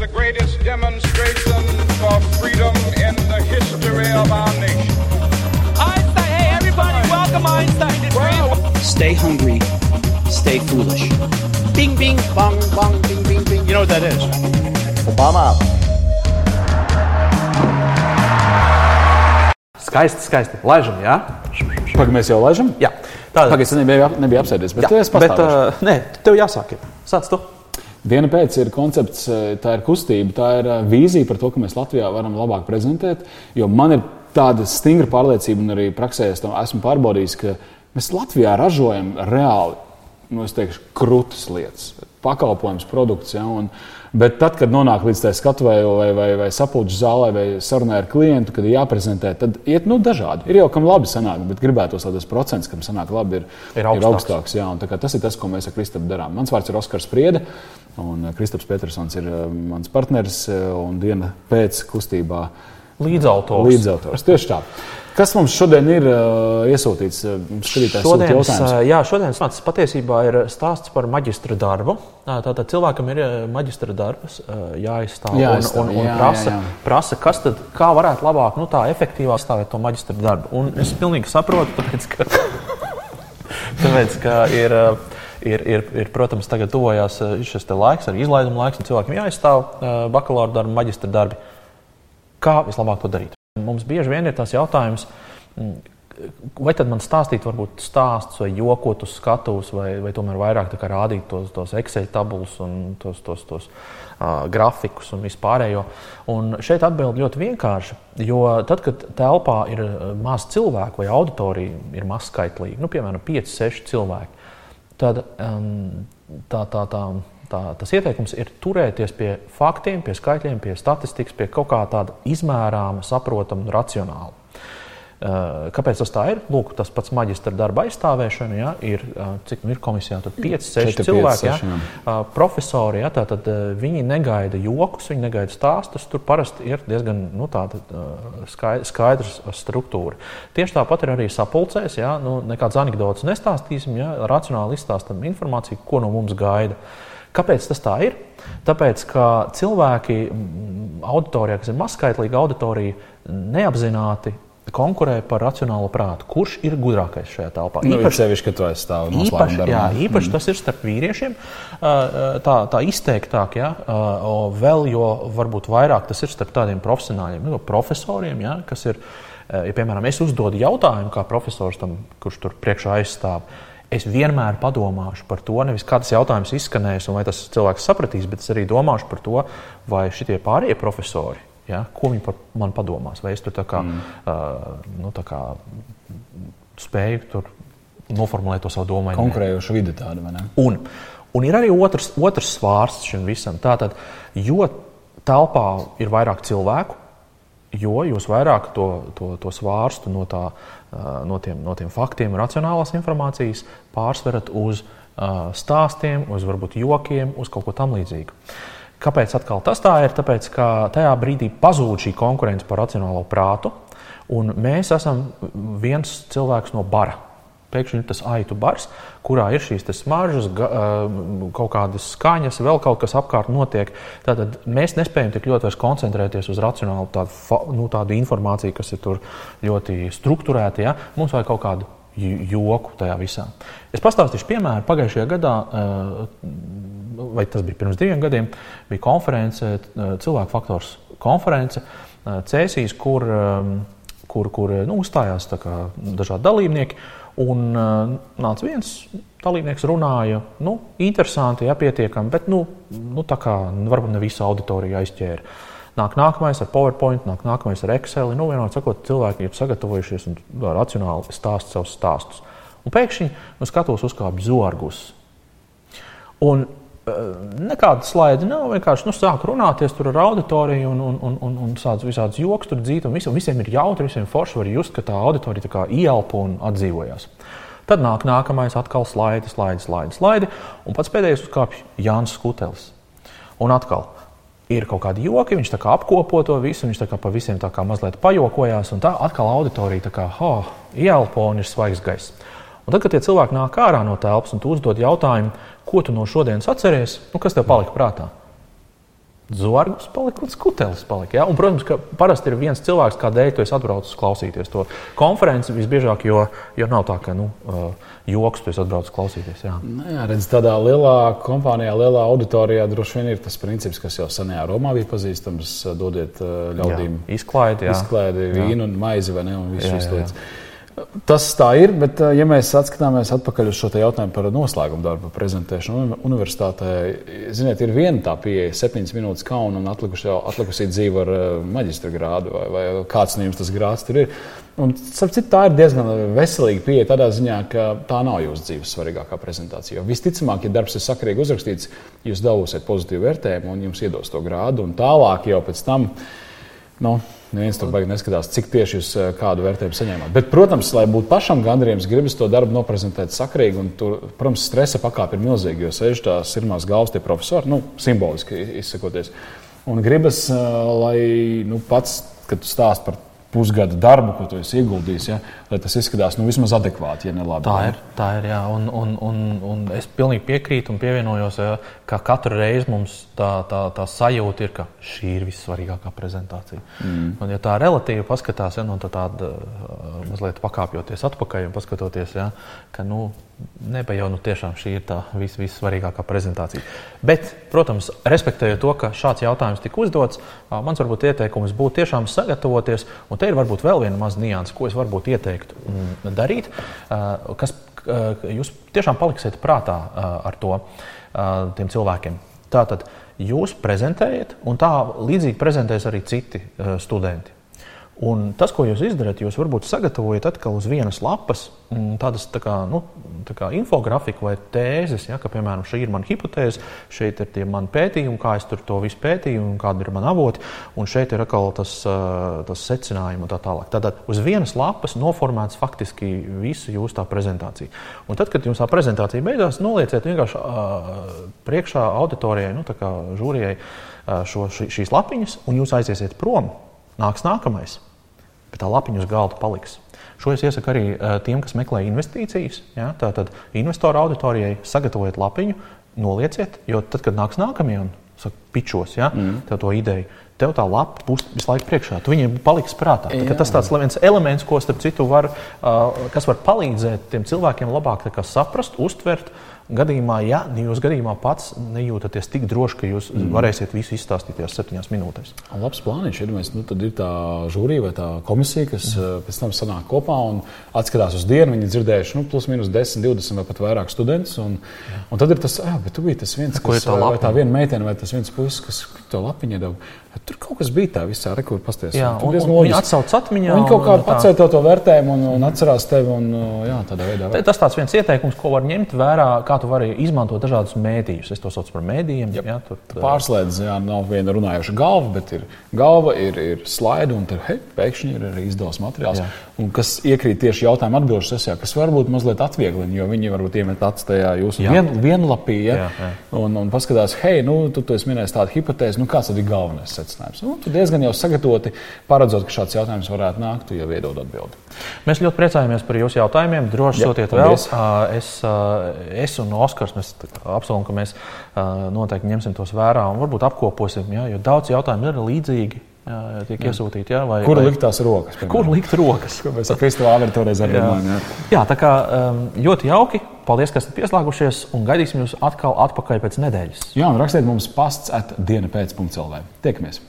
the greatest demonstration for freedom in the history of our nation. Einstein, hey everybody, welcome Einstein to Dream. Stay hungry, stay foolish. Bing, bing, bong, bong, bing, bing, bing. You know what that is? Obama. Skaisti, skaisti. Laižam, jā? Pagaidām, mēs jau laižam? Jā. Tātad, Pagaidām, es nebiju, nebiju apsēdies, bet jā, tu esi bet, pastāvējuši. uh, nē, tev jāsāk. Sāc tu. Diena pēc ir koncepts, eh, tā ir kustība, tā ir eh, vīzija par to, ka mēs Latvijā varam labāk prezentēt. Jo man ir tāda stingra pārliecība, un arī praksē es esmu pārbaudījis, ka mēs Latvijā ražojam reāli, nu, es teikšu, krūtis lietas, pakalpojums, produkts. Ja, un, bet tad, kad nonāk līdz tai skatuvēju vai, vai, vai sapulču zālē vai sarunai ar klientu, kad ir jāprezentē, tad iet nu, dažādi. Ir jau kam labi sanāk, bet gribētos, tas procents, kam sanāk labi, ir, Ir ir augstāks. augstāks. Jā, un tas ir tas, ko mēs ar Kristapu darām. Mans vārds ir Oskars Priede, un Kristaps Petersons ir eh, mans partneris eh, un diena pēc kustībā Līdzautors. līdzautors. Tieši tā. Kas mums šodien ir uh, iesūtīts? eh, Šodienas, jautājums. ā, jā, šodienas mācības patiesībā ir stāsts par maģistra darbu. Tātad cilvēkam ir maģistra darbs ā, jāizstāv Jāizstāv, un, un, un jā, prasa, jā, jā. prasa, kas tad, kā varētu labāk, nu tā efektīvāk stāvēt to maģistra darbu. Un es pilnīgi saprotu, tāpēc, ka, tāpēc, ka ir. ā, Ir, ir, ir, protams, tagad tuvojās šis laiks, arī izlaiduma laiks, un cilvēkiem jāizstāv ā, bakalaura darbi, maģistra darbi. Kā vislabāk to darīt? Mums bieži vien ir tas jautājums, mm, vai tad man stāstīt, varbūt stāstus vai jokot uz skatuves, vai, vai tomēr vairāk rādīt tos, tos Excel tabulas un tos, tos, tos uh, grafikus un vispārējo. Un šeit atbild ļoti vienkārši, jo tad, kad telpā ir maz cilvēku vai auditorija ir mazskaitlīga, nu, piemēram, 5, 6 cilvēki, tad um, tā, tā, tā, tā, tas ieteikums ir turēties pie faktiem, pie skaitļiem, pie statistikas, pie kaut kā tāda izmērāma, saprotama un racionāla. Uh, Kāpēc tas tā ir? Lūk, tas pats maģistra darba aizstāvēšana ja, ir, uh, cik nu ir komisijā, tur 5, 6 Četri, pieci, cilvēki. Ja. Uh, profesori, ja, tātad, uh, viņi negaida joks, viņi negaida stāstus. Tur parasti ir diezgan nu, tāda, uh, skai- skaidrs struktūra. Tieši tāpat ir arī sapulcēs. Ja, nu, nekādas anekdotas nestāstīsim, ja, racionāli izstāstam informāciju, ko no mums gaida. Kāpēc tas tā ir? Tāpēc, ka cilvēki mm, auditorijā, kas ir mazskaitlīga auditorija, neapzināti konkurē par racionālo prātu. Kurš ir gudrākais šajā telpā? Nu, īpaši sevišķi, ka tu aizstāvi Īpaši, noslēguma jā, īpaši tas ir starp vīriešiem. ā, ā, Tā, tā izteiktāk, ja, ā, o, vēl jo varbūt vairāk tas ir starp tādiem profesionāļiem, nu, profesoriem, ja, kas ir, ja, piemēram, es uzdodu jautājumu kā profesors tam, kurš tur priekšā aizstāv. Es vienmēr padomāšu par to, nevis kā tas jautājums izskanēs un vai tas cilvēks sapratīs, bet es arī domāšu par to, vai šitie pārējie profesori, ja, ko viņi par mani padomās. Vai es tur tā kā, mm. uh, nu, tā kā spēju tur noformulēt to savu domu. Konkurējoša vide tāda, vai ne? Un, un ir arī otrs, otrs svārsts šim visam. Tātad, jo telpā ir vairāk cilvēku, jo jūs vairāk to, to, to svārstu no, tā, no, tiem, no tiem faktiem, racionālās informācijas pārsverat uz stāstiem, uz varbūt jokiem, uz kaut ko tamlīdzīgu. Kāpēc tas tā ir? Tāpēc, ka tajā brīdī pazūd šī konkurence par racionālo prātu, un mēs esam viens cilvēks no bara. Pēkšņi tas aitu bars, kurā ir šīs smaržas, kaut kādas skaņas, vēl kaut kas apkārt notiek. Tātad mēs nespējam tik ļoti koncentrēties uz racionālu tādu, nu, tādu informāciju, kas ir tur ļoti strukturēta. Ja? Mums vajag kaut kādu joku tajā visā. Es pastāstīšu piemēru. Pagājušajā gadā, vai tas bija pirms diviem gadiem, bija konference, cilvēku faktors konference Cēsīs, kur, kur, kur nu, uzstājās tā kā dažādi dalībnieki. Un uh, nāca viens dalībnieks, runāja, nu, interesanti, ja pietiekami, bet nu, nu, tā kā varbūt ne visu auditoriju aizķēra. Nāk nākamais ar PowerPoint, nāk nākamais ar Excel. Nu, vienmēr sakot, cilvēki ir sagatavojušies un nu, racionāli stāst savus stāstus. Un pēkšņi nu, skatos uzkāpj zorgus. Un eh, nekāda slaida nav. Vienkārši nu, sāk runāties tur ar auditoriju un, un, un, un, un sāc visādas joks tur dzīt. Un visiem, visiem ir jautri, visiem forši var just, ka tā auditorija tā kā ieelpo un atdzīvojās. Tad nāk nākamais atkal slaidi, slaidi, slaidi, slaidi. Un pats pēdējais uzkāpj Jānis Skutelis. Un atkal ir kaut kādi joki, viņš tā kā apkopo to visu, viņš tā kā pa visiem tā kā mazliet pajokojās. Un tā atkal auditorija tā kā oh, ieelpo un ir svaigs gaiss. Un tad, kad tie cilvēki nāk ārā no telpas un tu uzdod jautājumu, ko tu no šodienas atceries, nu, kas tev palika prātā? Zorgs palika un skutelis palika. Ja? Un, protams, ka parasti ir viens cilvēks, kādēļ tu esi atbraucis klausīties to konferenci visbiežāk, jo, jo nav tā, ka nu, joks tu esi atbraucis klausīties. Jā, nu, jā redz, tādā lielā kompānijā, lielā auditorijā droši vien ir tas princips, kas jau senajā Romā bija pazīstams. Dodiet ļaudīm jā, izklaidi, jā. izklaidi vīnu un maizi vai ne, un visu šīs lietas. Tas tā ir, bet, ja mēs atskatāmies atpakaļ uz šo jautājumu par noslēgumu darbu prezentēšanu universitātē, ziniet, ir viena tā pieeja, septiņas minūtes kauna un atlikusī dzīve ar maģistra grādu, vai, vai kāds no jums tas grāds tur ir. Un, citu, tā ir diezgan veselīga pieeja tādā ziņā, ka tā nav jūsu dzīves svarīgākā prezentācija. Jo visticamāk, ja darbs ir sakarīgi uzrakstīts, jūs dabūsiet pozitīvu vērtējumu un jums iedos to grādu, un tālāk jau pēc tam. Nu, Neviens tur baigi neskatās, cik tieši jūs eh, kādu vērtējumu saņēmāt. Bet, protams, lai būtu pašam gandarījums, gribas to darbu noprezentēt sakrīgi. Tur, protams, stresa pakāpe ir milzīga, jo sēž tās sirmās galvas tie profesori, nu, simboliski izsakoties. Un gribas, eh, lai nu, pats, kad tu stāst par pusgada darbu, ko tu esi ieguldījis, ja, lai tas izskatās nu, vismaz adekvāti, ja ne labi. Tā ir. Tā ir jā, un, un, un, un es pilnīgi piekrītu un pievienojos, ja, ka katru reizi mums tā, tā, tā sajūta ir, ka šī ir vissvarīgākā prezentācija. Mm. Un, ja tā relatīvi paskatās, ja, nu, tad tāda mazliet pakāpjoties atpakaļ un paskatoties, ja, ka nu, Neba jau nu, tiešām šī ir tā vis, vissvarīgākā prezentācija. Bet, protams, respektējot to, ka šāds jautājums tika uzdots, mans varbūt ieteikums būtu tiešām sagatavoties. Un te ir varbūt vēl viena maza nianses, ko es varbūt ieteiktu mm, darīt, kas jūs tiešām paliksiet prātā ar to tiem cilvēkiem. Tātad jūs prezentējat, un tā līdzīgi prezentēs arī citi studenti. Un tas, ko jūs izdarāt, jūs varbūt sagatavojat atkal uz vienas lapas mm, tādas tā kā, nu, tā kā infografiku vai tēzes, ja, ka, piemēram, šī ir mana hipotēze, šeit ir tie mani pētījumi, kā es tur to visu pētīju un kādi ir mani avoti, un šeit ir atkal tas, tas secinājums un tā tālāk. Tātad uz vienas lapas noformēts faktiski visu jūsu tā prezentāciju. Un tad, kad jums tā prezentācija beidzās, nolieciet vienkārši uh, priekšā auditorijai, nu, žūrijai uh, šo, šīs lapiņas, un jūs aiziesiet prom. Nāks nākamais bet tā lapiņa uz galda paliks. Šo es iesaku arī uh, tiem, kas meklē investīcijas. Ja? Tātad investoru auditorijai sagatavojiet lapiņu, nolieciet, jo tad, kad nāks nākamie un saka, pičos ja? mm. to ideju, tev tā lapa būs visu laiku priekšā. Tu viņiem paliks prātā. Tā, tas tāds viens elements, ko starp citu var, uh, kas var palīdzēt tiem cilvēkiem labāk saprast, uztvert. Uh, gadījumā, ja jūs gadījumā pats nejūtaties tik droši, ka jūs mm. varēsiet visu izstāstīt tajās septiņās minūtēs. Labs plāniņš ir. Mēs, nu, tad ir tā žūrija vai tā komisija, kas mm. pēc tam sanāk kopā un atskatās uz dienu. Viņi dzirdējuši nu, plus mīnus 10, 20 vai pat vairāk studentus. Un, Jā. un tad ir tas, ah, bet tu biji tas viens, kas, tā vai tā viena meitene vai tas viens puisis, kas to lapiņu iedeva. Tur kaut kas bija tā visā rekurā pasties. Jā, un, un, un viņi atsauc atmiņā. Viņi kaut kā pacēla to, to vērtējumu un, un atcerās tevi. Un, jā, tādā veidā. Tas tāds viens ieteikums, ko var ņemt vērā, kā tu vari izmantot dažādus mēdījus. Es to saucu par mēdījiem. Jā, jā, tur, Pārslēdz, jā, nav viena runājoša galva, bet ir galva, ir, ir slaidi un tur hei, pēkšņi ir arī izdevums materiāls. Jā. Un kas iekrīt tieši jautājumu atbildžu sesijā, kas varbūt mazliet atvieglina, jo viņi varbūt iemet acis tajā jūsu vien, vienlapī ja? jā, jā. Un, un paskatās, hei, nu, tu, tu esi minējis tādu hipotēzi, nu, kāds tad ir galvenais? Secinājums. Nu, tu diezgan jau sagatavoti, paredzot, ka šāds jautājums varētu nākt, tu jau iedod atbildi. Mēs ļoti priecājamies par jūsu jautājumiem. Droši sūtiet vēl. Es, es un Oskars apsolam, ka mēs noteikti ņemsim tos vērā un varbūt apkoposim, ja, jo daudz jautājumu ir līdzīgi. Jā, tiek jā. iesūtīti. Jā, vai, kur vai... likt tās rokas? Piemēram? Kur likt rokas? Ko mēs ar Kristu Vāveru toreiz runājām. Jā. jā, tā kā ļoti jauki. Paldies, ka esat pieslēgušies un gaidīsim jūs atkal atpakaļ pēc nedēļas. Jā, un rakstiet mums pasts at diena pēc.lv. Tiekamies!